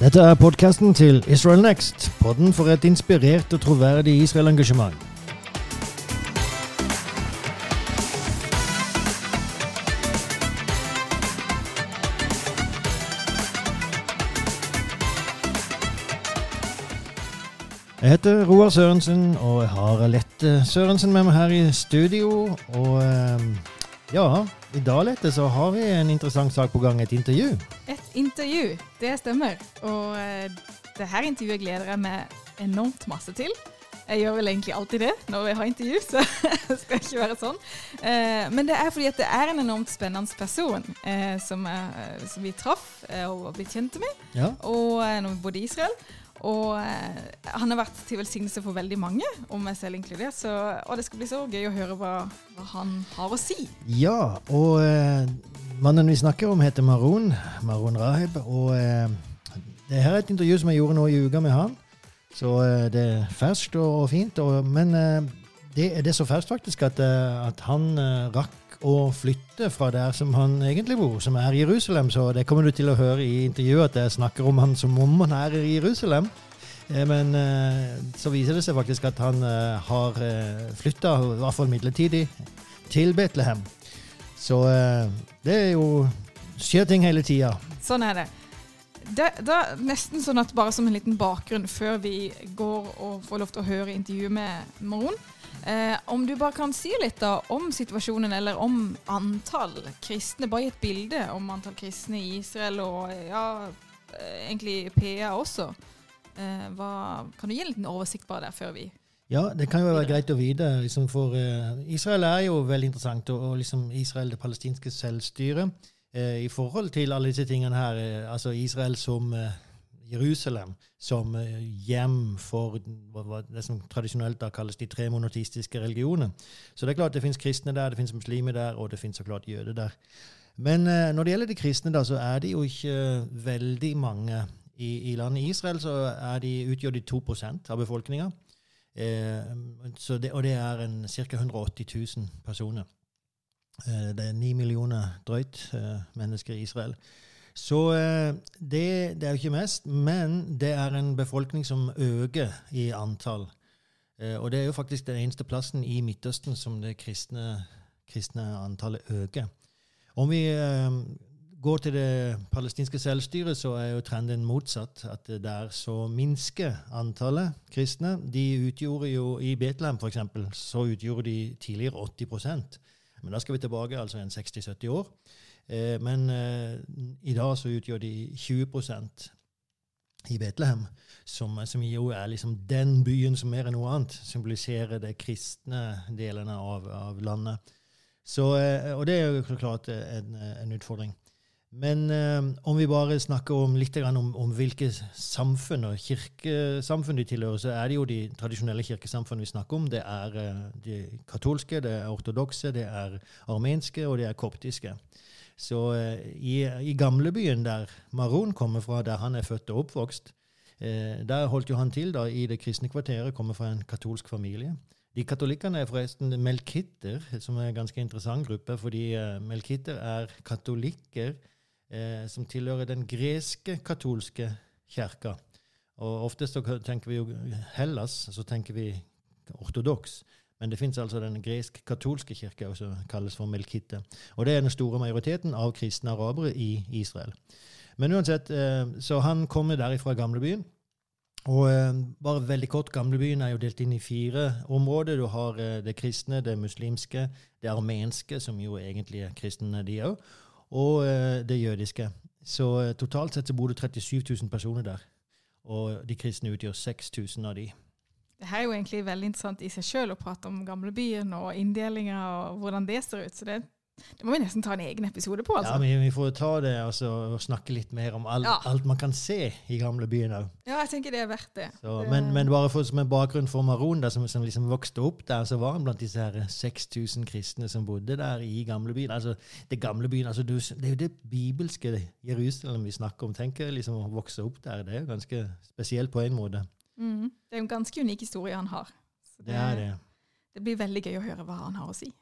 Dette er podkasten til Israel Next, podden for et inspirert og troverdig Israel-engasjement. Jeg heter Roar Sørensen, og jeg har Lette Sørensen med meg her i studio. Og eh, ja, i dag Lette, så har vi en interessant sak på gang, et intervju. Et intervju, det stemmer. Og eh, det her intervjuet gleder jeg meg enormt masse til. Jeg gjør vel egentlig alltid det når vi har intervju, så det skal ikke være sånn. Eh, men det er fordi at det er en enormt spennende person eh, som, vi traff og ble kjent med, Ja. og når vi bodde i Israel. Og eh, han har vært til velsignelse for veldig mange, om meg selv inkludert. Så, og det skal bli så gøy å høre hva, hva han har å si. Ja, og eh, mannen vi snakker om heter Maroon, Maroon Rahib, og eh, det her er et intervju som jeg gjorde nå i uka med han, så eh, det er ferskt og, og fint, og, men eh, det, det er så ferskt faktisk at, eh, at han rakk å flytte fra der som han egentlig bor, som er Jerusalem, så det kommer du til å høre i intervjuet at jeg snakker om han som om han er i Jerusalem. Eh, Men eh, så viser det seg faktisk at han eh, har flytta, i hvert fall midlertidig, til Betlehem. Så det er jo skjer ting hele tida. Sånn er det. Det, det er nesten sånn at bare som en liten bakgrunn før vi går og får lov til å høre intervjuet med Maron. Eh, om du bare kan si litt da om situasjonen, eller om antall kristne. Bare gi et bilde om antall kristne i Israel, og ja, eh, egentlig PA også. Eh, hva, kan du gi en liten oversikt bare der før vi Ja, det kan jo være greit å vite. Liksom for eh, Israel er jo veldig interessant, og, og liksom Israel, det palestinske selvstyret, i forhold til alle disse tingene her. Eh, altså Israel som eh, Jerusalem som eh, hjem for det som tradisjonelt da kalles de tre monoteistiske religionene. Så det er klart det fins kristne der, det fins muslimer der, og det fins så klart jøder der. Men eh, når det gjelder de kristne, da, så er det jo ikke eh, veldig mange i, i landet Israel. Så er de, utgjør de 2% av befolkninga. Eh, og det er ca. 180 000 personer. Eh, det er ni millioner drøyt eh, mennesker i Israel. Så eh, det, det er jo ikke mest, men det er en befolkning som øker i antall. Og det er jo faktisk den eneste plassen i Midtøsten som det kristne, kristne antallet øker. Om vi går til det palestinske selvstyret, så er jo trenden motsatt. At der så minsker antallet kristne. De utgjorde jo i Betlehem, f.eks., så utgjorde de tidligere 80 Men da skal vi tilbake altså en 60-70 år. Eh, men eh, i dag så utgjør de 20% i Betlehem, som, som jo er liksom den byen som mer enn noe annet symboliserer det kristne delene av, av landet. Så, eh, og det er jo klart en, en utfordring. Men eh, om vi bare snakker om litt om, om hvilke samfunn og kirkesamfunn de tilhører, så er det jo de tradisjonelle kirkesamfunn vi snakker om. Det er eh, de katolske, det er ortodokse, det er armenske og det er koptiske. Så eh, i, i gamlebyen der Maron kommer fra, der han er født og oppvokst, der holdt jo han til da i det kristne kvarteret, kommer fra en katolsk familie. De katolikkene er forresten melkitter, som er en ganske interessant gruppe, fordi melkitter er katolikker eh, som tilhører den greske katolske kirka. Og oftest så tenker vi jo Hellas, så tenker vi ortodoks. Men det fins altså den gresk-katolske kirke, som kalles for melkitte. Og det er den store majoriteten av kristne arabere i Israel. Men uansett, eh, så han kommer derifra gamlebyen. Og eh, bare veldig kort, Gamlebyen er jo delt inn i fire områder. Du har eh, det kristne, det muslimske, det armenske, som jo egentlig er kristne, de òg, og eh, det jødiske. Så eh, totalt sett så bor det 37 000 personer der. Og de kristne utgjør 6000 av de. Det er jo egentlig veldig interessant i seg sjøl å prate om gamlebyen og inndelinger og hvordan det ser ut. Så det, det må vi nesten ta en egen episode på. altså. Ja, men Vi får ta det altså, og snakke litt mer om alt, Ja. alt man kan se i gamlebyen òg. Ja, jeg tenker det er verdt det. Så, Det- men, men bare for, som en bakgrunn for Maron, som, som liksom vokste opp der, så var han blant disse her 6000 kristne som bodde der i gamlebyen. Altså, det gamle byen, altså, du, det er jo det bibelske Jerusalem vi snakker om. Tenk liksom å vokse opp der. Det er jo ganske spesielt på en måte. Mm. Det er jo en ganske unik historie han har. Så Det er det. det blir veldig gøy å høre hva han har å si.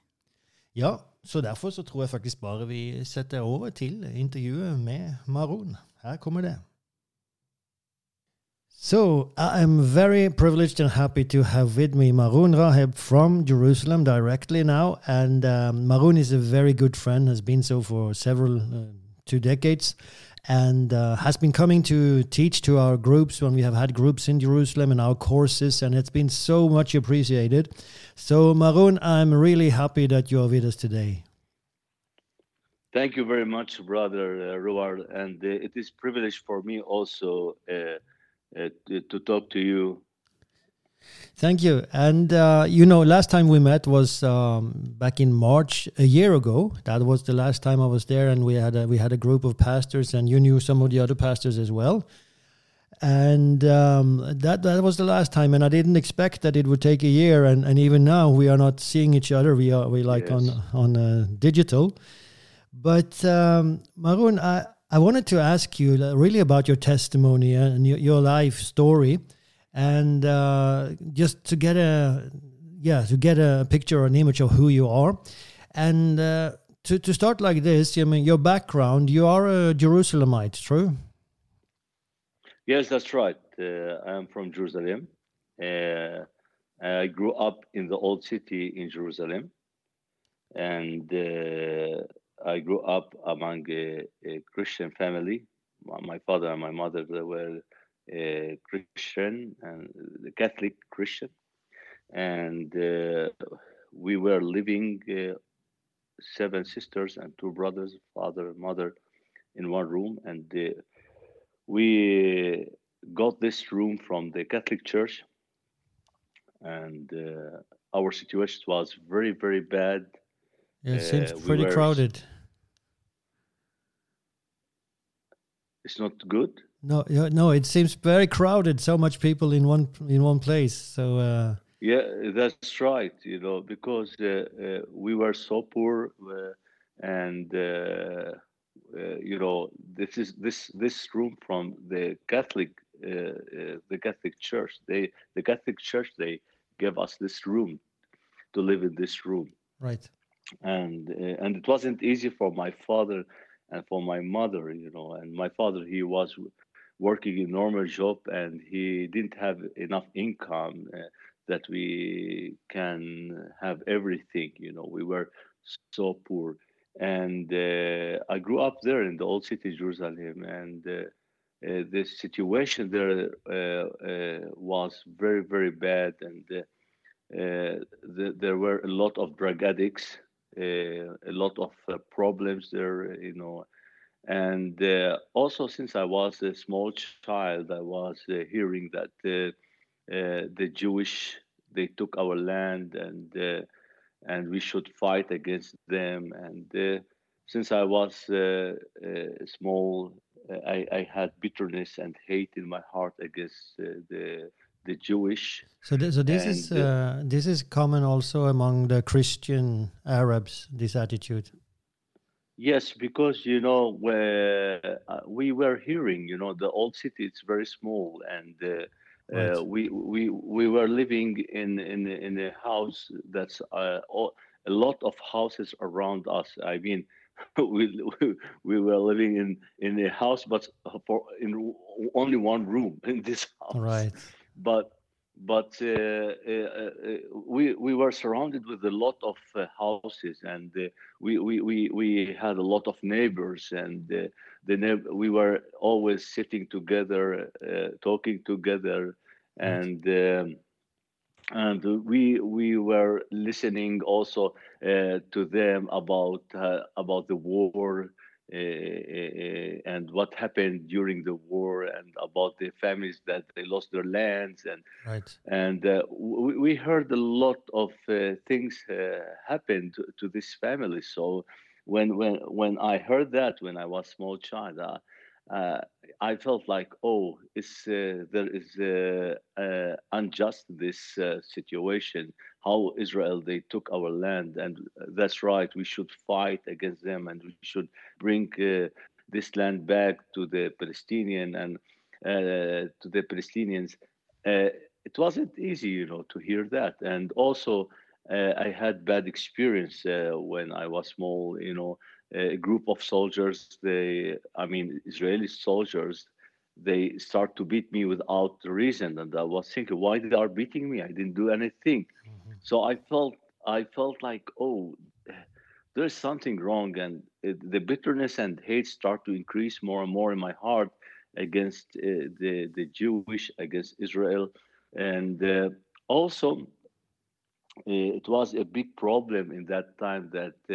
Ja, så derfor så tror jeg faktisk bare vi setter over til intervjuet med Maron. Her kommer det. So I am very privileged and happy to have with me Maroon Raheb from Jerusalem directly now. And um, Maroon is a very good friend, has been so for several, uh, two decades, and uh, has been coming to teach to our groups when we have had groups in Jerusalem and our courses, and it's been so much appreciated. So, Maroon, I'm really happy that you are with us today. Thank you very much, brother uh, Ruard, and uh, it is privilege for me also uh, uh, to, to, talk to you. Thank you. And uh, you know, last time we met was um, back in March a year ago. That was the last time I was there, and we had a, we had a group of pastors, and you knew some of the other pastors as well. And um, that that was the last time, and I didn't expect that it would take a year. And, and even now, we are not seeing each other. We are we like yes. on on uh, digital. But um, Maroon, I I wanted to ask you really about your testimony and your, your life story, and uh, just to get a yeah to get a picture or an image of who you are, and uh, to to start like this. I mean, your background. You are a Jerusalemite, true? Yes, that's right. Uh, I am from Jerusalem. Uh, I grew up in the old city in Jerusalem, and uh, I grew up among a, a Christian family. My father and my mother were a Christian and the Catholic Christian, and uh, we were living uh, seven sisters and two brothers, father and mother, in one room, and uh, we got this room from the Catholic Church, and uh, our situation was very very bad. Yeah, it seems uh, pretty we crowded. It's not good. No, no, it seems very crowded. So much people in one in one place. So. Uh... Yeah, that's right. You know, because uh, uh, we were so poor, uh, and uh, you know, this is this this room from the Catholic the Catholic Church. They the Catholic Church they gave us this room to live in this room. Right and uh, and it wasn't easy for my father and for my mother you know and my father he was working a normal job and he didn't have enough income uh, that we can have everything you know we were so poor. And uh, i grew up there in the old city jerusalem and uh, uh the situation there uh, was very very bad and the, there were a lot of drug addicts uh, a lot of uh, problems there, you know. And uh, also, since I was a small child, I was uh, hearing that uh, uh, the Jewish they took our land and and we should fight against them. And since I was small, I, I, had bitterness and hate in my heart against the the Jewish. So, th- so this is uh, this is common also among the Christian Arabs. This attitude. Yes, because you know where uh, we were hearing, you know, the old city it's very small, and uh, right. Uh, we we we were living in in in a house that's uh, all, a lot of houses around us. I mean, we, we were living in in a house, but for in only one room in this house. Right but but uh, uh, uh, we we were surrounded with a lot of houses, and we, we we we had a lot of neighbors, and the we were always sitting together, talking together, and. Um, and we we were listening also uh, to them about uh, about the war uh, and what happened during the war and about the families that they lost their lands and right. and uh, we, we, heard a lot of uh, things uh, happened to, to, this family so when when when i heard that when i was small child uh, uh, I felt like, oh, uh, there is uh, uh unjust this uh, situation. How Israel they took our land, and that's right. We should fight against them, and we should bring this land back to the Palestinian and to the Palestinians. it wasn't easy, you know, to hear that, and also I had bad experience when I was small, you know a group of soldiers they i mean israeli soldiers they start to beat me without reason. And i was thinking why they are beating me? I didn't do anything. Mm-hmm. so i felt i felt like oh there's something wrong. And it, the bitterness and hate start to increase more and more in my heart against uh, the the jewish against israel. And uh, also it was a big problem in that time that uh,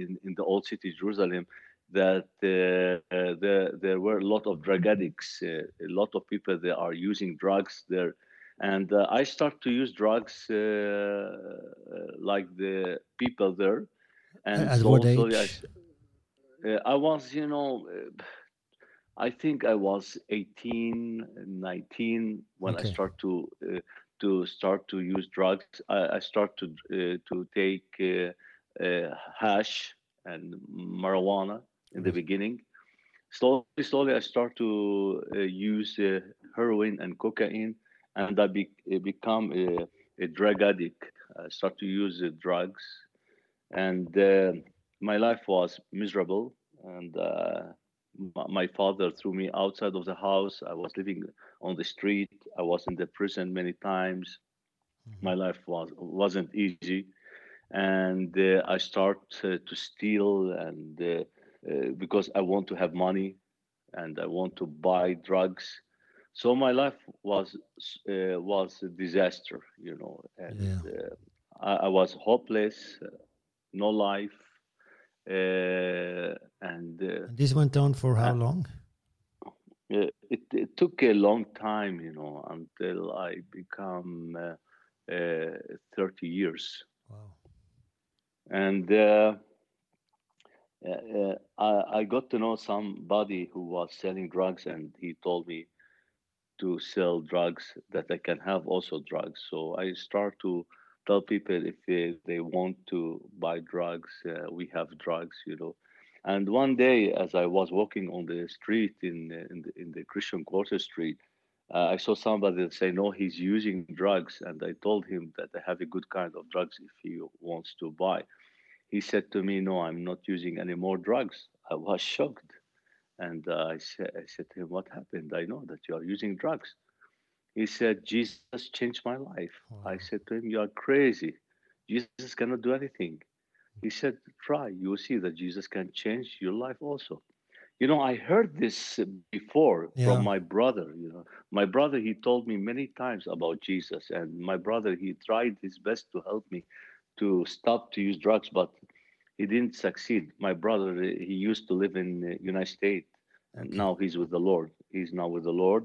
in, in the old city jerusalem that uh, uh, there, there were a lot of drug addicts, uh, a lot of people that are using drugs there. And I start to use drugs like the people there. And At what age? I, I was, you know, I think I was 18, 19 when okay. I start to uh, to start to use drugs. I, I start to uh, to take uh, hash and marijuana, in the beginning. Slowly, slowly, I start to uh, use uh, heroin and cocaine, and I be, become a, a, drug addict. I start to use uh, drugs, and uh, my life was miserable. And uh, my father threw me outside of the house. I was living on the street. I was in the prison many times. Mm-hmm. My life was wasn't easy, and uh, I start to steal and uh, because I want to have money and I want to buy drugs. So my life was uh, was a disaster, you know, and yeah. Uh, I, I, was hopeless, no life, and this went on for how long? It, it, took a long time, you know, until I become uh, uh, 30 years. Wow. And uh, uh, I, I got to know somebody who was selling drugs, and he told me to sell drugs that I can have also drugs. So I start to tell people if they, they want to buy drugs, uh, we have drugs, you know. And one day, as I was walking on the street in in the, in the Christian Quarter Street, uh, I saw somebody say, "No, he's using drugs," and I told him that I have a good kind of drugs if he wants to buy. He said to me, No, I'm not using any more drugs. I was shocked. And uh, I, said, I said to him, What happened? I know that you are using drugs. He said, Jesus changed my life. Wow. I said to him, You are crazy. Jesus cannot do anything. He said, Try. You will see that Jesus can change your life also. You know, I heard this before yeah. from my brother. You know, my brother, he told me many times about Jesus, and my brother, he tried his best to help me to stop to use drugs, but he didn't succeed. My brother, he used to live in the United States, and okay. now he's with the Lord. He's now with the Lord,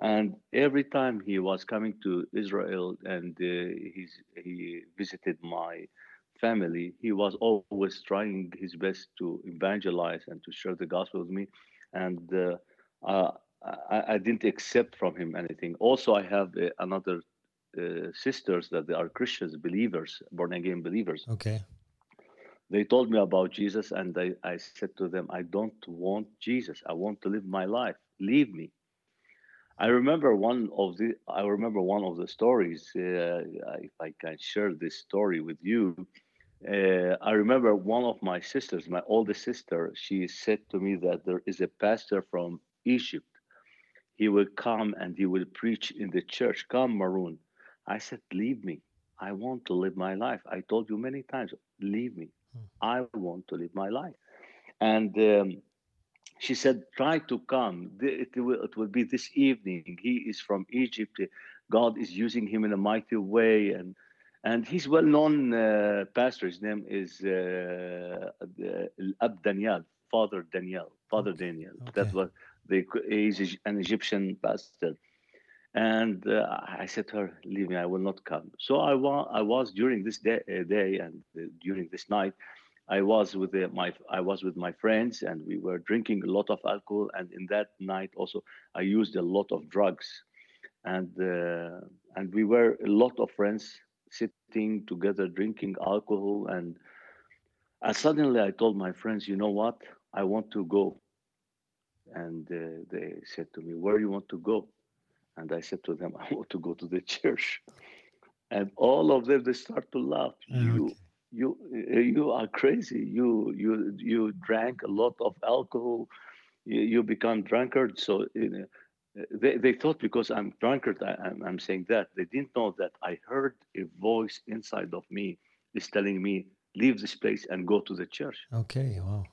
and every time he was coming to Israel and uh, he's, he visited my family, he was always trying his best to evangelize and to share the gospel with me, and uh, uh, I, I, didn't accept from him anything. Also, I have uh, another uh, sisters that they are Christians, believers, born again believers. Okay. They told me about Jesus, and I, I said to them, I don't want Jesus. I want to live my life. Leave me. I remember one of the I remember one of the stories. Uh, if I can share this story with you, uh, I remember one of my sisters, my oldest sister. She said to me that there is a pastor from Egypt. He will come and he will preach in the church. Come, Maroon. I said, Leave me. I want to live my life. I told you many times, leave me. Hmm. I want to live my life. And um, she said, Try to come. It will, it will be this evening. He is from Egypt. God is using him in a mighty way. And and he's well-known uh, pastor. His name is uh, Ab Daniel, Father Daniel, Father okay. Daniel. Okay. That was the, he's an Egyptian pastor. And uh, I said to her, "Leave me. I will not come." So I, wa- I was during this day, uh, day and uh, during this night, I was with uh, my I was with my friends, and we were drinking a lot of alcohol. And in that night, also, I used a lot of drugs, and uh, and we were a lot of friends sitting together drinking alcohol. And, and suddenly, I told my friends, "You know what? I want to go." And uh, they said to me, "Where do you want to go?" And I said to them, I want to go to the church. And all of them, they start to laugh. Okay. You, you, you are crazy. You, you, you drank a lot of alcohol. You, you become drunkard. So, you know, they, they thought because I'm drunkard, I, I'm, I'm saying that. They didn't know that I heard a voice inside of me is telling me, leave this place and go to the church. Okay, wow.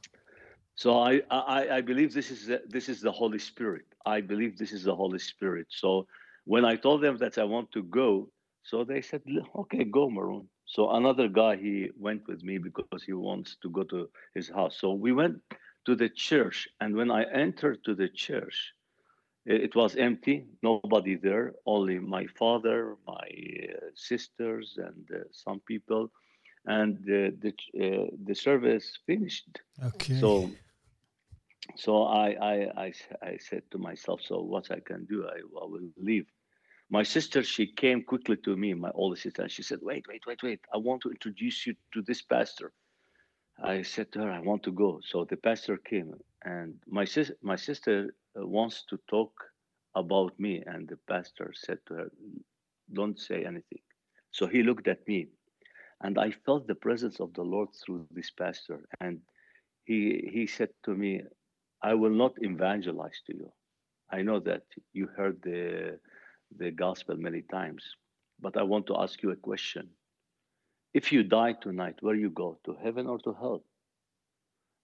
So I, I, I believe this is the, this is the Holy Spirit. I believe this is the Holy Spirit. So when I told them that I want to go, so they said, okay, go, Maroon. So another guy, he went with me because he wants to go to his house. So we went to the church. And when I entered to the church, it was empty, nobody there, only my father, my uh, sisters, and uh, some people. And uh, the uh, the service finished. Okay. So, so I, I I I said to myself, so what I can do, I, I will leave. My sister, she came quickly to me, my older sister, and she said, wait, wait, wait, wait. I want to introduce you to this pastor. I said to her, I want to go. So the pastor came, and my sis- my sister Uh, wants to talk about me, and the pastor said to her, "Don't say anything." So he looked at me, and I felt the presence of the Lord through this pastor, and he he said to me, "I will not evangelize to you. I know that you heard the the gospel many times, but I want to ask you a question." If you die tonight, where you go? To heaven or to hell?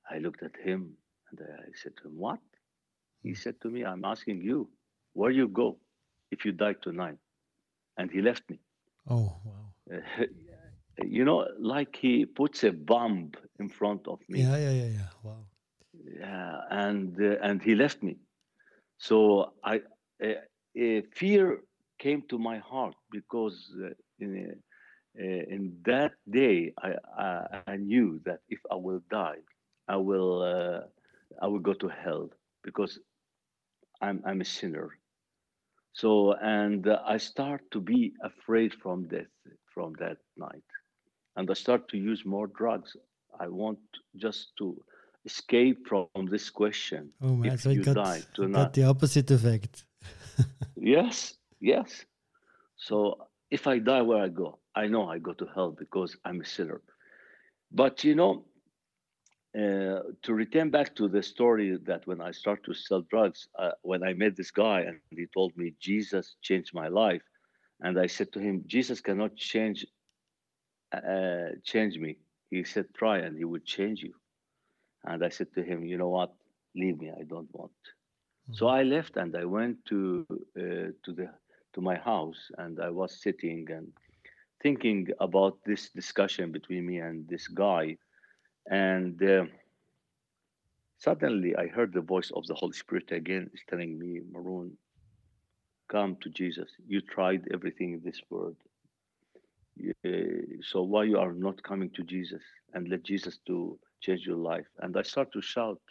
I looked at him and I said to him, What? He said to me, I'm asking you, where you go if you die tonight? And he left me. Oh, wow. you know, like he puts a bomb in front of me. Yeah, yeah, yeah, yeah. Wow. Yeah, and uh, and he left me. So I, uh, fear came to my heart because uh, in, uh, in that day I, I, I knew that if I will die, I will uh, I will go to hell because I'm I'm a sinner. So and uh, I start to be afraid from death from that night, and I start to use more drugs. I want just to escape from this question. Oh man, if so you got, die tonight. got the opposite effect. Yes, yes. So if I die where I go, I know I go to hell because I'm a sinner. But you know, uh, to return back to the story that when I start to sell drugs, uh, when I met this guy and he told me Jesus changed my life, and I said to him, Jesus cannot change uh, change me. He said, try and he will change you. And I said to him, you know what? Leave me. I don't want. So I left and I went to uh, to the to my house and I was sitting and thinking about this discussion between me and this guy, and uh, suddenly I heard the voice of the Holy Spirit again, is telling me, Maroon, come to Jesus. You tried everything in this world, uh, so why you are not coming to Jesus and let Jesus to change your life? And I start to shout,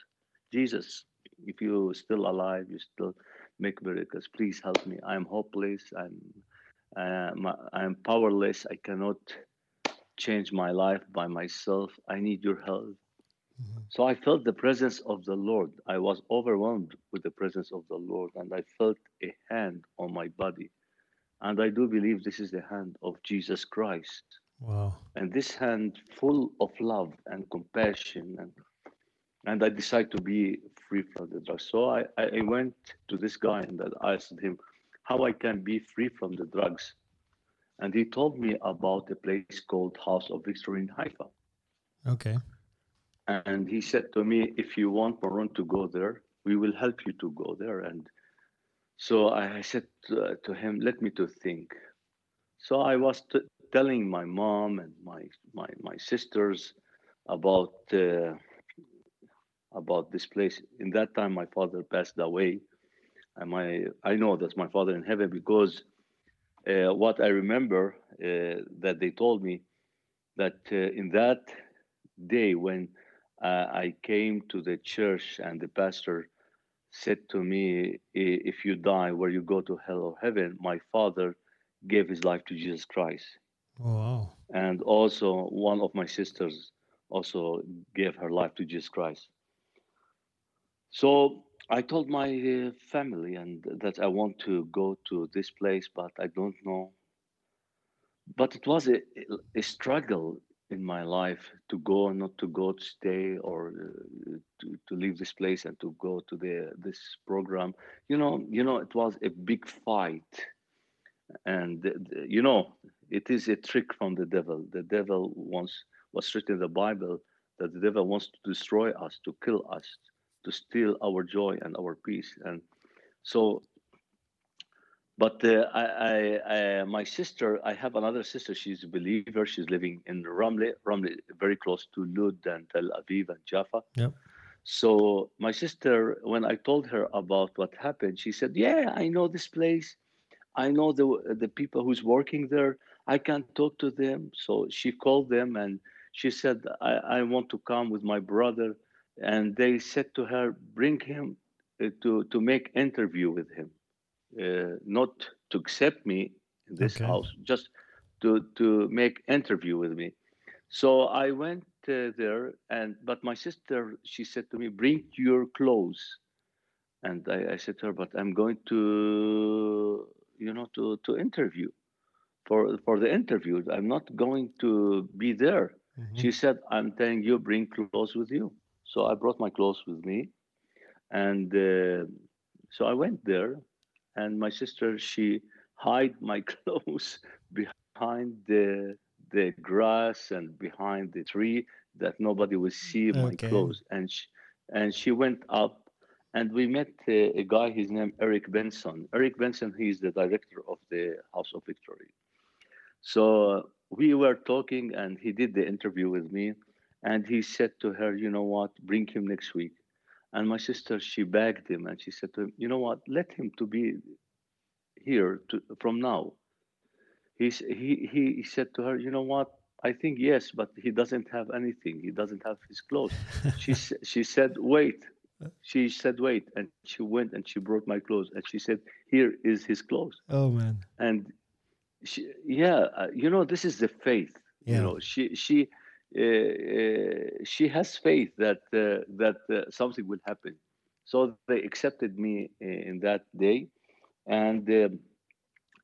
Jesus, if you're still alive, you still make miracles. Please help me. I'm hopeless. I'm uh, I'm powerless. I cannot change my life by myself. I need your help. Mm-hmm. So I felt the presence of the Lord. I was overwhelmed with the presence of the Lord, and I felt a hand on my body. And I do believe this is the hand of Jesus Christ. Wow. And this hand full of love and compassion and and I decided to be free from the drugs. So I, I went to this guy and I asked him how I can be free from the drugs. And he told me about a place called House of Victory in Haifa. Okay. And he said to me, if you want Maroon to go there, we will help you to go there. And so I said to, to him, let me to think. So I was t- telling my mom and my my, my sisters about uh, about this place. In that time, my father passed away, and my I know that's my father in heaven because uh, what I remember uh, that they told me that uh, in that day when uh, I came to the church and the pastor said to me, "If you die, where you go to hell or heaven?" My father gave his life to Jesus Christ. Wow! And also, one of my sisters also gave her life to Jesus Christ. So I told my uh, family and that I want to go to this place, but I don't know. But it was a, a struggle in my life to go or not to go to stay or uh, to, to leave this place and to go to the this program. You know you know it was a big fight. And the- you know it is a trick from the devil. The devil wants was written in the bible that the devil wants to destroy us to kill us to steal our joy and our peace and so but uh, I, I, I, my sister, I have another sister. She's a believer. She's living in Ramle, Ramle, very close to Lud and Tel Aviv and Jaffa. Yep. So my sister, when I told her about what happened, she said, "Yeah, I know this place. I know the the people who's working there. I can talk to them." So she called them and she said, "I, I want to come with my brother." And they said to her, "Bring him uh, to to make interview with him." uh, not to accept me in this Okay. house, just to to make interview with me. So I went uh, there, and but my sister, she said to me, "Bring your clothes," and I, I said to her, "But I'm going to, you know, to to interview for for the interview. I'm not going to be there." Mhm. She said, I'm telling you, bring clothes with you. So I brought my clothes with me. And uh, so I went there, and my sister, she hid my clothes behind the, the grass and behind the tree that nobody would see my Okay. clothes. And she, and she went up, and we met uh, a guy, his name Eric Benson. Eric Benson, he's the director of the House of Victory. So we were talking, and he did the interview with me, and he said to her, "You know what? Bring him next week." And my sister, she begged him, and she said to him, "You know what? Let him to be here to, from now." He, he he he said to her, "You know what? I think yes, but he doesn't have anything. He doesn't have his clothes." she she said, "Wait." She said, "Wait," and she went and she brought my clothes, and she said, "Here is his clothes." Oh man. and she, yeah uh, you know this is the faith Yeah. you know she she she has faith that uh, that uh, something will happen. So they accepted me in that day. And um,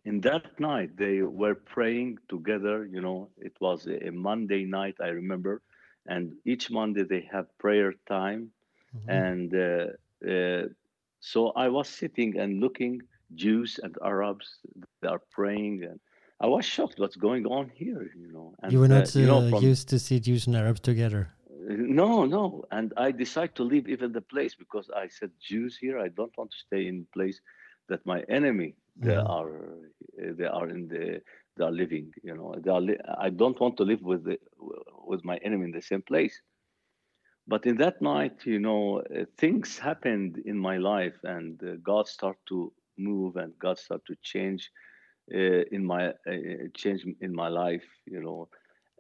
in that night they were praying together you know it was a, monday night i remember. And each monday they have prayer time. Mhm. and uh, uh, so I was sitting and looking Jews and Arabs they are praying and I was shocked what's going on here you know and you were uh, not you know uh, from- used to see Jews and Arabs together. no no and I decided to leave even the place because I said Jews here I don't want to stay in place that my enemy they Mhm. are uh, they are in the they are living you know they are li- I don't want to live with the, with my enemy in the same place but in that night you know uh, things happened in my life and uh, god started to move and god started to change uh, in my uh, change in my life you know.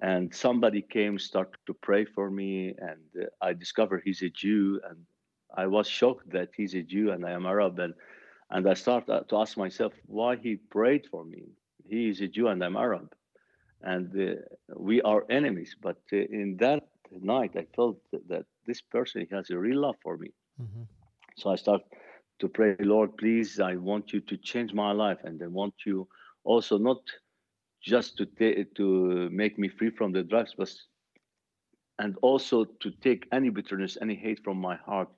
And somebody came started to pray for me and uh, i discovered he's a jew and i was shocked that he's a jew and i am arab and and i started to ask myself why he prayed for me. He is a jew and i'm arab and uh, we are enemies but uh, in that night i felt that this person has a real love for me. Mhm. so I start to pray, Lord, please, I want you to change my life, and I want you also not just to ta- to make me free from the drugs, but and also to take any bitterness, any hate from my heart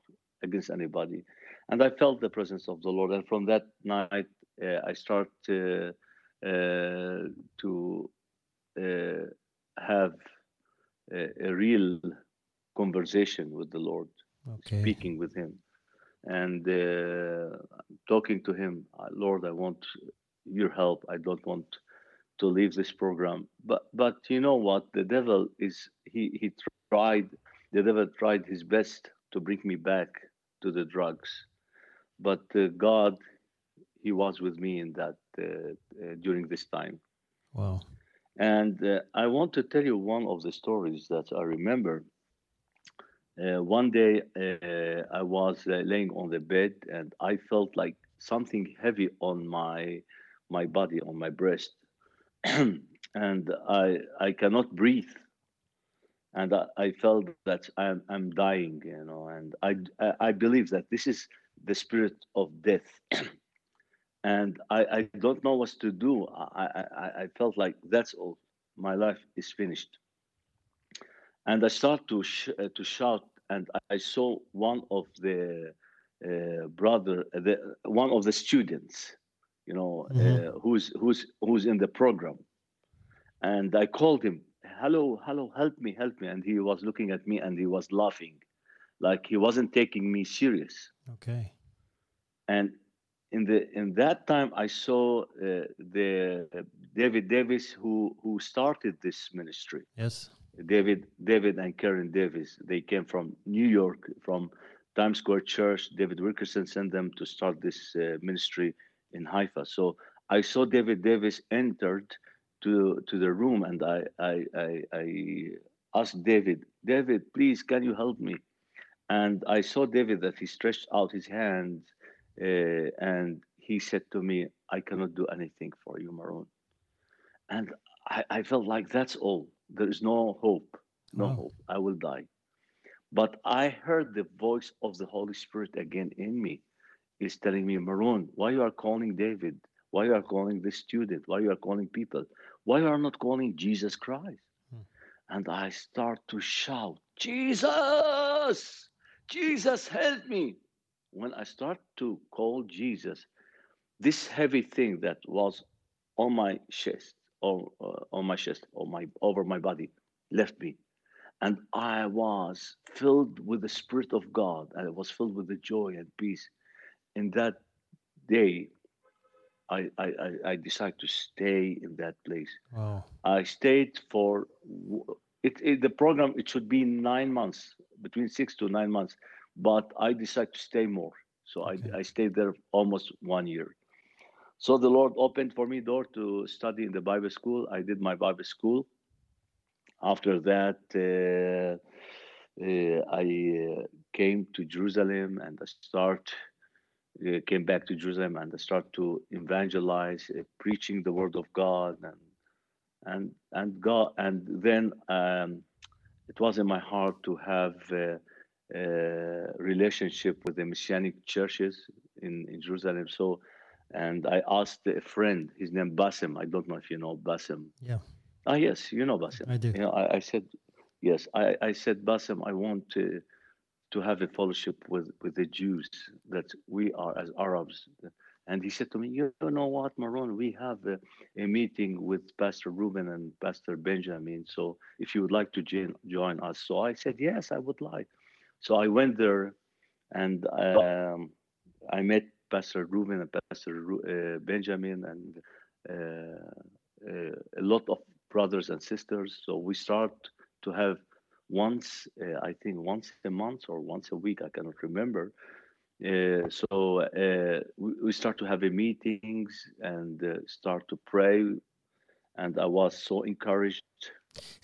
against anybody. And I felt the presence of the Lord, and from that night, uh, I start uh, uh, to uh, have a, a real conversation with the Lord Okay. speaking with him and uh, talking to him "Uh, lord i want your help i don't want to leave this program but but you know what the devil is he he tried the devil tried his best to bring me back to the drugs but uh, god he was with me in that uh, uh, during this time Wow. and uh, I want to tell you one of the stories that I remember. Uh, one day uh, I was uh, laying on the bed and I felt like something heavy on my my body, on my breast, and I I cannot breathe. And I, I felt that I'm I'm dying, you know, and I I believe that this is the spirit of death. and I, I don't know what to do. I, I, I- I felt like that's all. My life is finished. and I start to sh- uh, to shout, and I saw one of the uh, brother, the one of the students, you know, uh, who's who's who's in the program, and I called him, "Hello, hello, help me, help me!" And he was looking at me and he was laughing, like he wasn't taking me serious. Okay. And in the in that time, I saw uh, the uh, David Davis who who started this ministry. Yes. David, David and Karen Davis. They came from New York, from Times Square Church. David Wilkerson sent them to start this uh, ministry in Haifa. So I saw David Davis entered to to the room, and I I I, I asked David, David, please, can you help me? And I saw David that he stretched out his hand, uh, and he said to me, I cannot do anything for you, Maroon. And I, I felt like that's all. There is no hope. No Wow. hope. I will die. But I heard the voice of the Holy Spirit again in me. Is telling me, Maroon, why you are calling David? Why you are calling this student? Why you are calling people? Why you are not calling Jesus Christ? Hmm. And I start to shout, Jesus, Jesus, help me. When I start to call Jesus, this heavy thing that was on my chest, or uh, on my chest, or my over my body, left me, and I was filled with the Spirit of God, and I was filled with the joy and peace. In that day, I I, I, I decided to stay in that place. Wow. I stayed for it, it. The program it should be nine months, between six to nine months, but I decided to stay more. So Okay. I I stayed there almost one year. So the Lord opened for me door to study in the Bible school. I did my Bible school. After that, uh, uh, I uh, came to Jerusalem and I start came back to Jerusalem and I start to evangelize, uh, preaching the word of God and and and God and then um, it was in my heart to have a, a relationship with the messianic churches in, in Jerusalem. So and I asked a friend, his name Basim. I don't know if you know Basim. Yeah. Ah yes, you know Basim. I do. You know, I, I said yes. I, I said Basim, I want to to have a fellowship with with the Jews that we are as Arabs. And he said to me, "You know what, Maron? We have a, a meeting with Pastor Ruben and Pastor Benjamin. So if you would like to join join us." So I said, "Yes, I would like." So I went there, and um, I met Pastor Ruben and Pastor uh, Benjamin and uh, uh, a lot of brothers and sisters. So we start to have once, uh, I think once a month or once a week, I cannot remember. Uh, so uh, we, we start to have a meetings and uh, start to pray, and I was so encouraged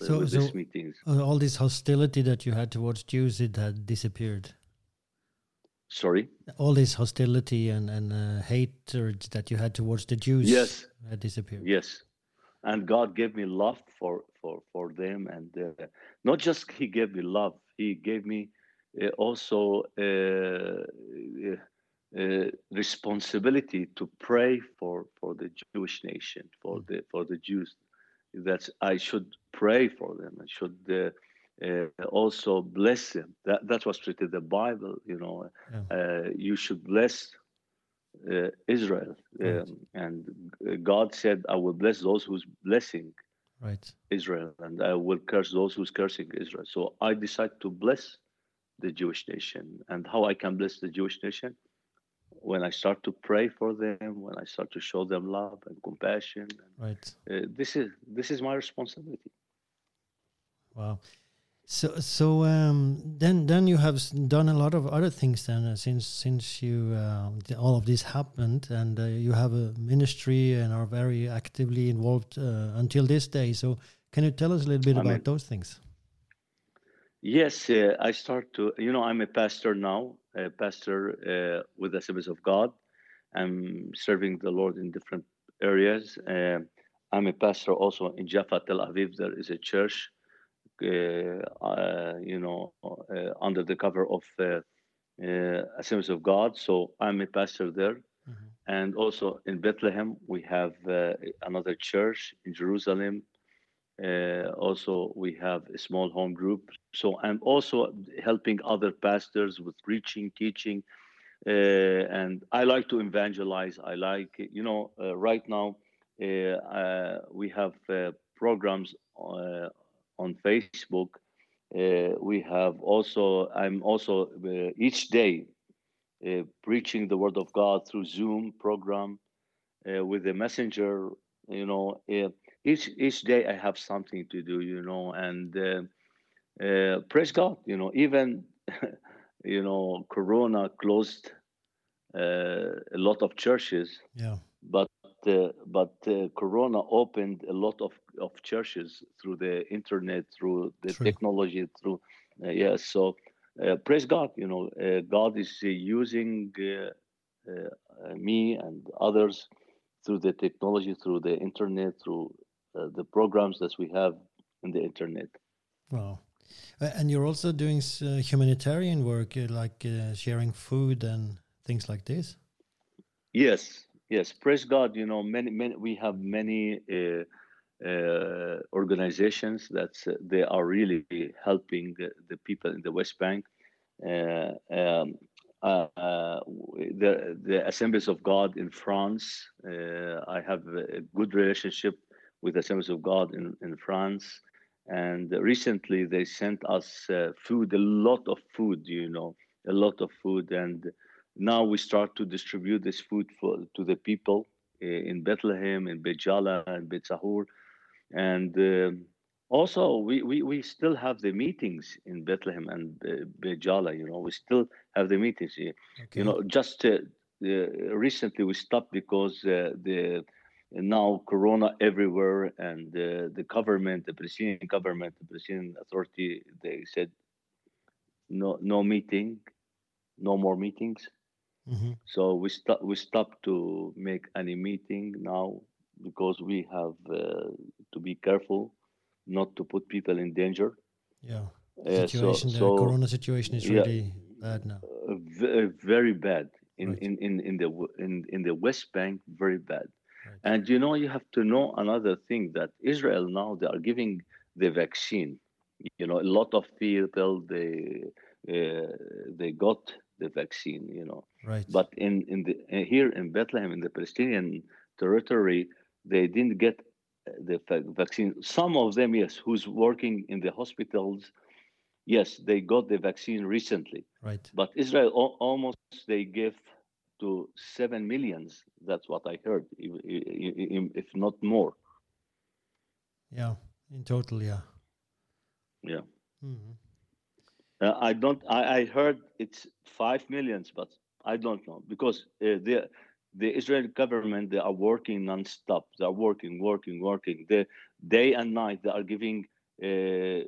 So- with so- these meetings. All this hostility that you had towards Jews, it had disappeared. Sorry. All this hostility and and uh, hatred that you had towards the Jews, Yes. had disappeared. Yes, and God gave me love for for for them, and uh, not just He gave me love, He gave me uh, also uh, uh, uh, responsibility to pray for for the Jewish nation, for the for the Jews. That I should pray for them. I should. Uh, uh, also bless them. That that's what's written in the Bible. You know, Yeah. uh, you should bless uh, Israel. Right. Um, and God said, I will bless those who's blessing Right. Israel, and I will curse those who's cursing Israel. So I decide to bless the Jewish nation. And how I can bless the Jewish nation? When I start to pray for them, when I start to show them love and compassion. Right. Uh, this is this is my responsibility. Wow. So so um, then then you have done a lot of other things then uh, since since you uh, all of this happened and uh, you have a ministry and are very actively involved uh, until this day. So can you tell us a little bit I about mean- those things? Yes, uh, I start to, you know, I'm a pastor now, a pastor uh, with the service of God. I'm serving the Lord in different areas. I'm a pastor also in Jaffa, Tel Aviv. There is a church, you know, uh, under the cover of uh, uh, Assemblies of God. So I'm a pastor there. Mhm. And also in Bethlehem, we have uh, another church in Jerusalem. Uh, also, we have a small home group. So I'm also helping other pastors with preaching, teaching, uh, and I like to evangelize. I like, you know, uh, right now uh, we have uh, programs uh, on Facebook. Uh, we have also, I'm also uh, each day uh, preaching the word of God through Zoom program with the messenger. You know, each each day I have something to do. You know, and praise God. You know, even you know, Corona closed uh, a lot of churches. Yeah. But uh, but uh, Corona opened a lot of, of churches through the internet, through the True. technology, through uh, yes. Yeah, so praise God. You know, God is using me and others through the technology, through the internet, through the programs that we have in the internet. Wow. And you're also doing uh, humanitarian work, uh, like uh, sharing food and things like this. Yes, yes. Praise God. You know, many, many. We have many uh, uh, organizations that uh, they are really helping the people in the West Bank. Um, the the Assemblies of God in France. I have a good relationship with the Assemblies of God in in France and recently they sent us uh, food a lot of food you know a lot of food and now we start to distribute this food for to the people uh, in bethlehem in Beit Jala and Beit Sahur and uh, also we, we we still have the meetings in bethlehem and uh, Beit you know we still have the meetings okay. you know just uh, recently we stopped because uh, the now corona everywhere and uh, the government the palestinian government the palestinian authority they said no no meeting no more meetings mm-hmm. so we stop we stopped to make any meeting now because we have uh, to be careful not to put people in danger yeah uh, situation so, the so, corona situation is yeah, really bad now uh, very bad in, right. in, in, in the in, in the west bank very bad and you know, you have to know another thing that Israel now they are giving the vaccine. You know, a lot of people they uh, they got the vaccine. You know, right. But in in the uh, here in Bethlehem in the Palestinian territory, they didn't get the vaccine. Some of them, yes, who's working in the hospitals, yes, they got the vaccine recently. Right. But Israel almost they give to seven millions. That's what I heard, if not more. Yeah, in total, yeah. Yeah. Mm-hmm. Uh, I don't. I, I heard it's five millions, but I don't know because uh, the the Israeli government they are working non-stop. They are working, working, working. The day and night they are giving uh, uh,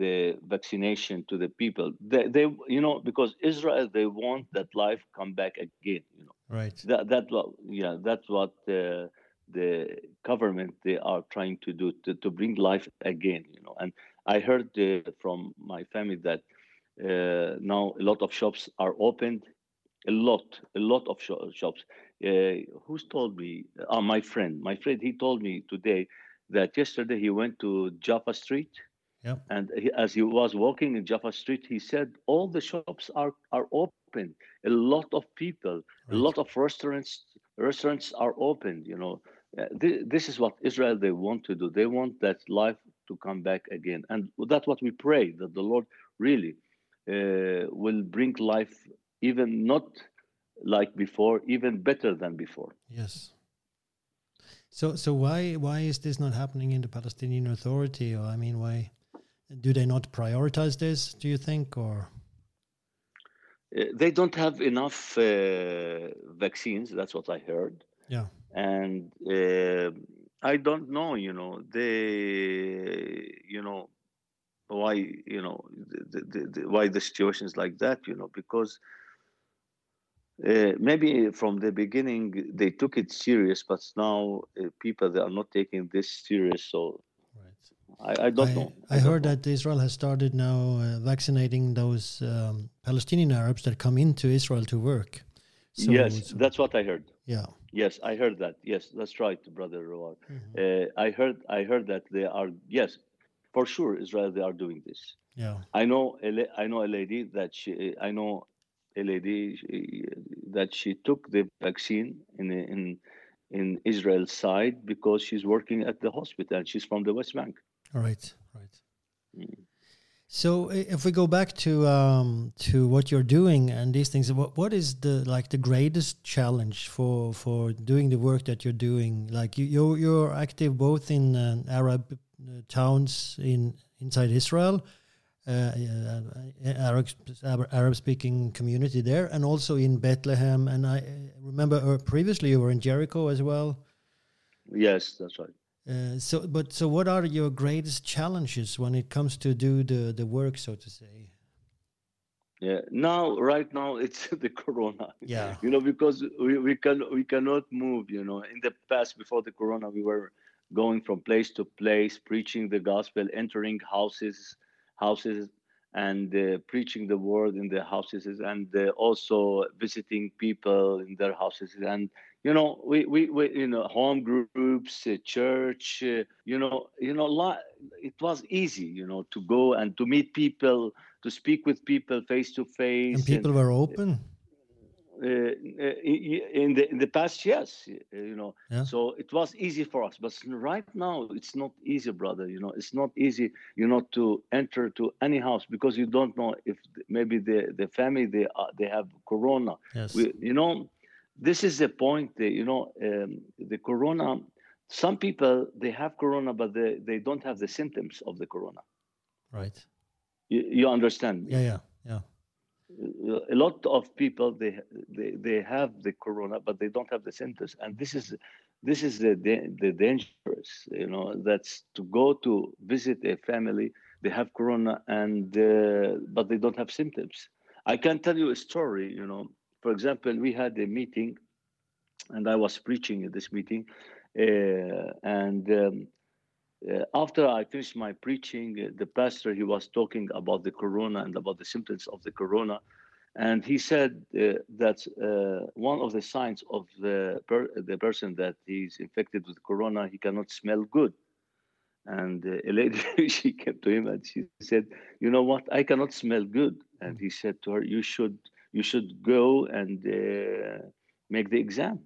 the vaccination to the people. They, they, you know, because Israel, they want that life come back again. You know, right? That that what, yeah, that's what uh, the government they are trying to do to, to bring life again. You know, and I heard from my family that now a lot of shops are opened. A lot, a lot of shops. Who's told me? Uh, my friend. My friend. He told me today that yesterday he went to Jaffa Street. Yep. And he, as he was walking in Jaffa Street, he said all the shops are, are open. A lot of people, right. a lot of restaurants restaurants are open. You know, uh, th- this is what Israel they want to do. They want that life to come back again, and that's what we pray that the Lord really uh, will bring life, even not like before, even better than before. Yes. So, so why why is this not happening in the Palestinian Authority? Or I mean, why do they not prioritize this? Do you think, or uh, they don't have enough uh, vaccines? That's what I heard. Yeah, and uh, I don't know. You know, they, you know, why you know the, the, the, why the situation is like that. You know, because uh, maybe from the beginning they took it serious, but now uh, people they are not taking this serious. So right. I, I, don't I, know. I, I heard know. that Israel has started now uh, vaccinating those um, Palestinian Arabs that come into Israel to work. So, yes, so that's what I heard. Yeah. Yes, I heard that. Yes, that's right, brother Roar. Mhm. Uh, I heard I heard that they are yes, for sure Israel they are doing this. Yeah. I know a la- I know a lady that she I know a lady she, that she took the vaccine in in in Israel side because she's working at the hospital she's from the West Bank. All right. Right. Mm. So if we go back to um, to what you're doing and these things, what what is the like the greatest challenge for for doing the work that you're doing? Like you you're, you're active both in uh, Arab uh, towns in inside Israel, Arab Arab speaking community there, and also in Bethlehem. And I uh, remember uh, previously you were in Jericho as well. Yes, that's right. Uh, so, but so, what are your greatest challenges when it comes to do the the work, so to say? Yeah. Now, right now, it's the corona. Yeah. You know, because we, we can we cannot move. You know, in the past, before the corona, we were going from place to place, preaching the gospel, entering houses, houses, and uh, preaching the word in the houses, and uh, also visiting people in their houses. And you know, we we, we you know home groups, uh, church. Uh, you know, you know, lot, it was easy. You know, to go and to meet people to speak with people face to face. And people were open. Uh, uh, in the in the past, yes, uh, you know. Yeah. So it was easy for us, but right now it's not easy, brother. You know, it's not easy, you know, to enter to any house because you don't know if maybe the the family they uh, they have corona. Yes. We, you know, this is the point. That, you know, um, the corona. Some people they have corona, but they, they don't have the symptoms of the corona. right. You, you understand me? Yeah. Yeah. Yeah. A lot of people they, they they have the corona but they don't have the symptoms. And this is this is the the dangerous you know that's to go to visit a family they have corona and uh, but they don't have symptoms. I can tell you a story you know. For example we had a meeting and i was preaching at this meeting uh, and um, uh, after I finished my preaching, uh, the pastor he was talking about the corona and about the symptoms of the corona, and he said uh, that uh, one of the signs of the per- the person that he's infected with corona, he cannot smell good. And uh, a lady she came to him and she said, "You know what? I cannot smell good." And he said to her, "You should you should go and uh, make the exam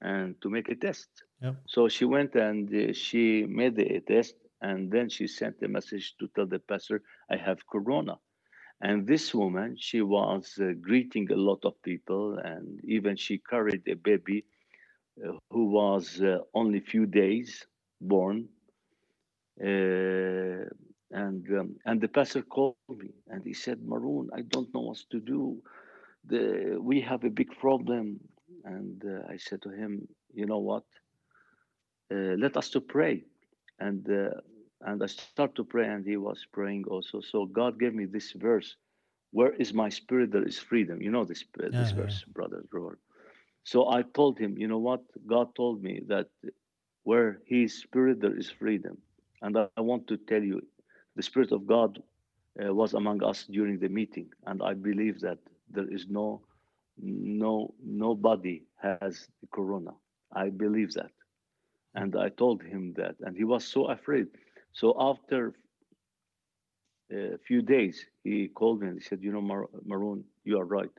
and to make a test." So she went and uh, she made the test, and then she sent a message to tell the pastor, "I have corona." And this woman, she was uh, greeting a lot of people, and even she carried a baby uh, who was uh, only few days born. Uh, and um, and the pastor called me, and he said, "Maroon, I don't know what to do. The, we have a big problem." And uh, I said to him, "You know what? Uh, let us to pray. And uh, and i start to pray and he was praying also. So god gave me this verse where is my spirit there is freedom? You know this uh, this Yeah, yeah. verse brother Robert. so i told him you know what? God told me that where his spirit there is freedom. And i, I want to tell you the spirit of god uh, was among us during the meeting. And i believe that there is no no nobody has corona. I believe that and I told him that, and he was so afraid. So after a few days, he called me and he said, "You know, Mar- Maroon, you are right.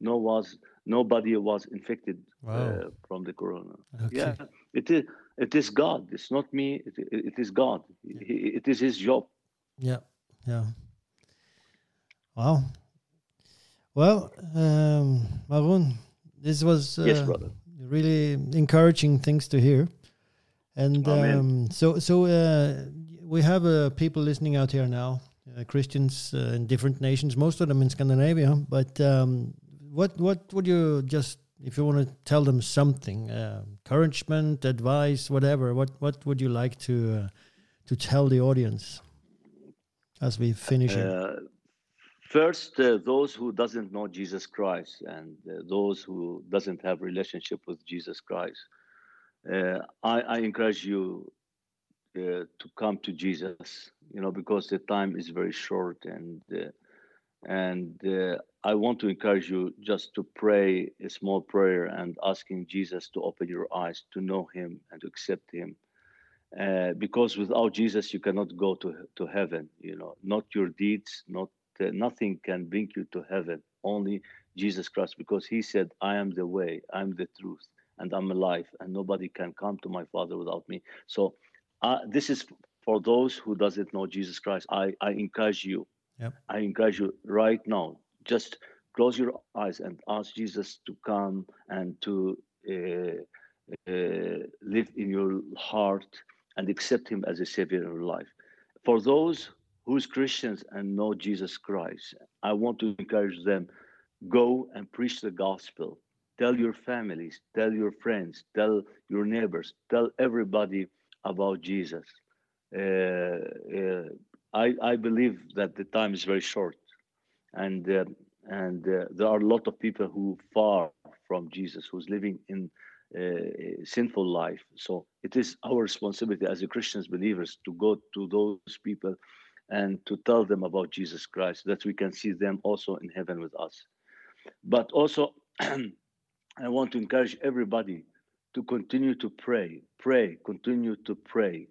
No was nobody was infected Wow. uh, from the corona. Okay. Yeah, it is. It is God. It's not me. It, it, it is God. He- it is His job. Yeah. Yeah. Wow. Well, um, Maroon, this was uh, yes, brother. really encouraging things to hear. And um, so, so uh, we have uh, people listening out here now, uh, Christians uh, in different nations, most of them in Scandinavia. But um, what what would you just, if you want to tell them something, uh, encouragement, advice, whatever, what what would you like to uh, to tell the audience as we finish it? Uh, first, uh, those who doesn't know Jesus Christ and uh, those who doesn't have relationship with Jesus Christ, I, I encourage you uh, to come to Jesus. You know, because the time is very short, and uh, and uh, I want to encourage you just to pray a small prayer and asking Jesus to open your eyes to know Him and to accept Him. Uh, because without Jesus, you cannot go to, to heaven. You know, not your deeds, not uh, nothing can bring you to heaven. Only Jesus Christ, because He said, "I am the way, I am the truth, and I'm alive, and nobody can come to my Father without me." So, uh, this is for those who doesn't know Jesus Christ. I I encourage you. Yep. I encourage you right now just close your eyes and ask Jesus to come and to uh, uh, live in your heart and accept Him as a Savior in your life. For those who's Christians and know Jesus Christ, I want to encourage them go and preach the gospel. Tell your families, tell your friends, tell your neighbors, tell everybody about Jesus. Uh, uh, I, I believe that the time is very short and uh, and uh, there are a lot of people who far from Jesus, who's living in uh, sinful life. So it is our responsibility as a Christians believers to go to those people and to tell them about Jesus Christ, that we can see them also in heaven with us. But also, I want to encourage everybody to continue to pray, pray, continue to pray,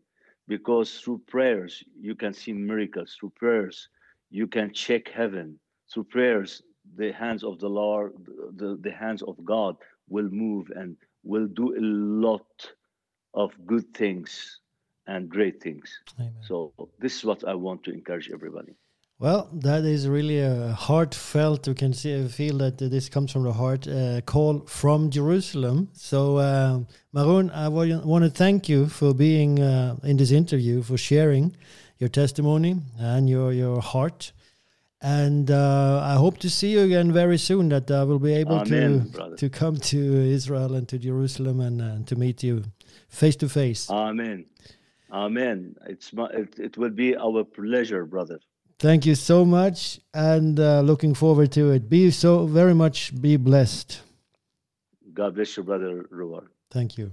because through prayers you can see miracles. Through prayers you can check heaven through prayers, the hands of the Lord, the, the hands of God will move and will do a lot of good things and great things. Amen. So this is what I want to encourage everybody. Well, that is really a heartfelt. You can see, feel that this comes from the heart. Uh, call from Jerusalem. So, uh, Maroon, I want to thank you for being uh, in this interview, for sharing your testimony and your your heart. And uh, I hope to see you again very soon. That I will be able Amen, to brother. to come to Israel and to Jerusalem and uh, to meet you face to face. Amen. Amen. It's my, it, it will be our pleasure, brother. Thank you so much, and uh, looking forward to it. Be so very much. Be blessed. God bless you, brother Ruar. Thank you.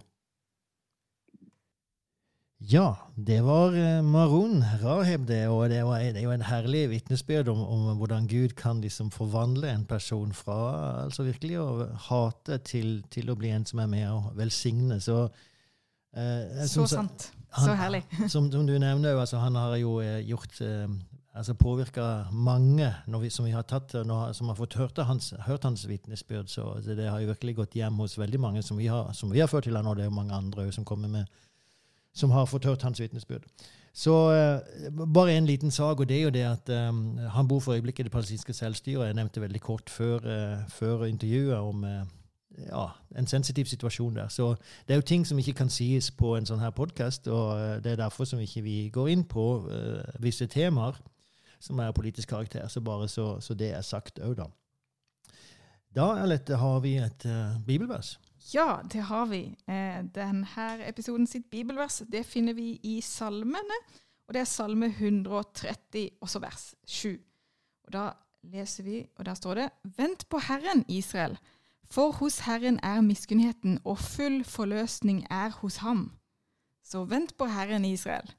Ja, det var eh, Maroon Raheb, det. Og det, var, det er jo en herlig vitnesbyrd om, om hvordan Gud kan liksom forvandle en person fra altså virkelig å hate til, til å bli en som er med og velsigne. Så, eh, Så sant. Så herlig. Som, som du nevner, altså, han har jo eh, gjort eh, altså påvirka mange vi, som vi har tatt, når, som har fått hørt hans, hørt hans vitnesbyrd. Så altså, det har jo virkelig gått hjem hos veldig mange som vi har, som vi har ført til han, og det er jo mange andre som kommer med som har fått hørt hans vitnesbyrd. Så uh, bare en liten sak, og det er jo det at um, han bor for øyeblikket i det palestinske selvstyret. Jeg nevnte veldig kort før, uh, før intervjuet om uh, ja, en sensitiv situasjon der. Så det er jo ting som ikke kan sies på en sånn her podkast, og det er derfor som ikke vi går inn på visse temaer som er politisk karakter. Så bare så, så det er sagt òg, da. Da Alette, har vi et uh, bibelvers. Ja, det har vi. Eh, Denne episoden sitt bibelvers det finner vi i salmene. Og det er salme 130, også vers 7. Og Da leser vi, og der står det Vent på Herren, Israel, for hos Herren er miskunnheten, og full forløsning er hos ham. Så vent på Herren, Israel.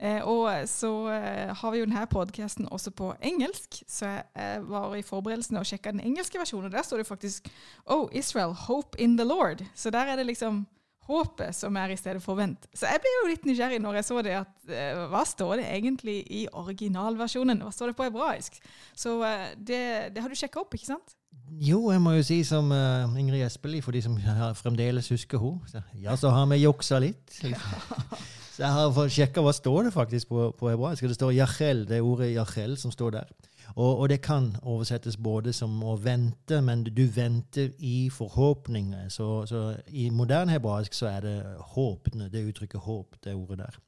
Eh, og så eh, har vi jo denne podkasten også på engelsk, så jeg eh, var i forberedelsene og sjekka den engelske versjonen. og Der står det faktisk Oh, Israel, hope in the Lord. Så der er det liksom håpet som er i stedet for vent. Så jeg ble jo litt nysgjerrig når jeg så det, at hva står det egentlig i originalversjonen? Hva står det på hebraisk? Så det, det har du sjekka opp, ikke sant? Jo, jeg må jo si som uh, Ingrid Espelid, for de som fremdeles husker henne. Ja, så har vi juksa litt. Så jeg har sjekka hva står det faktisk på, på hebraisk. Det står jachel, det er ordet jachel som står der. Og, og det kan oversettes både som å vente, men du venter i forhåpning. Så, så i moderne hebraisk så er det håp, det uttrykket håp, det ordet der.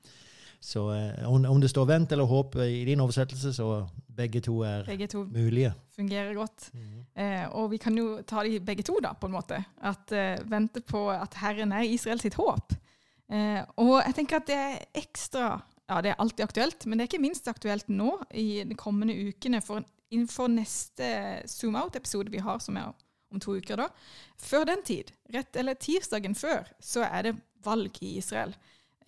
Så eh, om, om det står vent eller håp i din oversettelse, så begge to er Begge to mulige. fungerer godt. Eh, og vi kan jo ta de begge to, da, på en måte. At eh, Vente på at Herren er Israel sitt håp. Eh, og jeg tenker at det er ekstra Ja, det er alltid aktuelt, men det er ikke minst aktuelt nå i de kommende ukene for, for neste Zoom Out-episode vi har, som er om to uker da. Før den tid, rett eller tirsdagen før, så er det valg i Israel.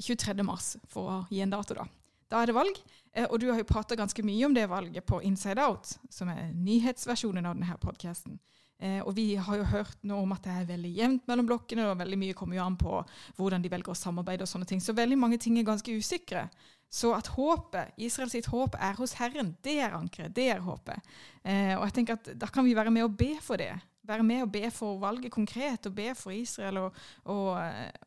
23. mars, for å gi en dato, da. Da er det valg. Eh, og du har jo prata ganske mye om det valget på Inside Out, som er nyhetsversjonen av denne podkasten. Eh, og vi har jo hørt nå om at det er veldig jevnt mellom blokkene, og veldig mye kommer jo an på hvordan de velger å samarbeide og sånne ting. Så veldig mange ting er ganske usikre. Så at håpet, Israel sitt håp er hos Herren, det er ankeret, det er håpet. Eh, og jeg tenker at da kan vi være med og be for det. Være med og be for valget konkret, og be for Israel og, og,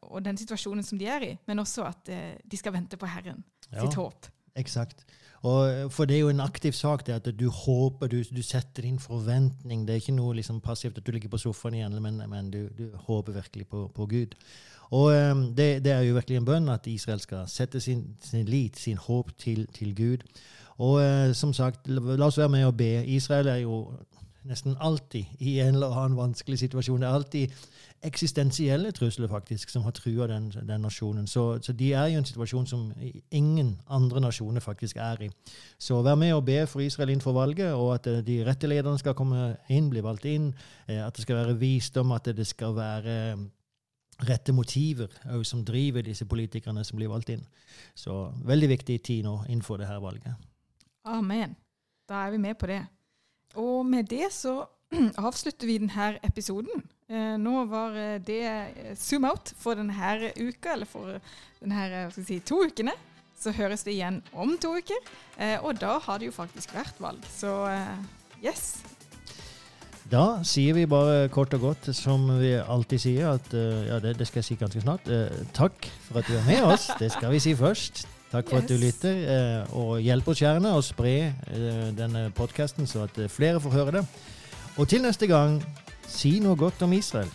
og den situasjonen som de er i. Men også at eh, de skal vente på Herren ja, sitt håp. Eksakt. Og, for det er jo en aktiv sak, det at du håper, du, du setter inn forventning. Det er ikke noe liksom, passivt at du ligger på sofaen igjen, men, men du, du, håper virkelig på, på Gud. Og um, det, det, er jo virkelig en bønn at Israel skal sette sin, sin lit, sin håp, til, til Gud. Og uh, som sagt, la oss være med å be. Israel er jo nesten alltid i en eller annen vanskelig situasjon. Det er alltid eksistensielle trusler faktisk som har trua den, den, nasjonen. Så, så, de er i en situasjon som ingen andre nasjoner faktisk er i. Så vær med og be for Israel inn for valget, og at eh, de rette lederne skal komme inn, bli valgt inn. Eh, at det skal være visdom, at det skal være eh, rette motiver som driver disse politikerne som blir valgt inn. Så veldig viktig tid nå innenfor det her valget. Amen. Da er vi med på det. Og med det så avslutter vi denne episoden. Eh, nå var eh, det eh, zoom out for denne uka, eller for denne, si, to ukene. Så høres det igjen om to uker. og da har det jo faktisk vært valg. Så yes. Da sier vi bare kort og godt, som vi alltid sier, at ja, det, det skal jeg si ganske snart. takk for at du er med oss. Det skal vi si først. Takk for yes. at du lytter. og hjelp oss gjerne å spre denne podkasten, så at flere får høre det. Og til neste gang Si noe godt om Israel.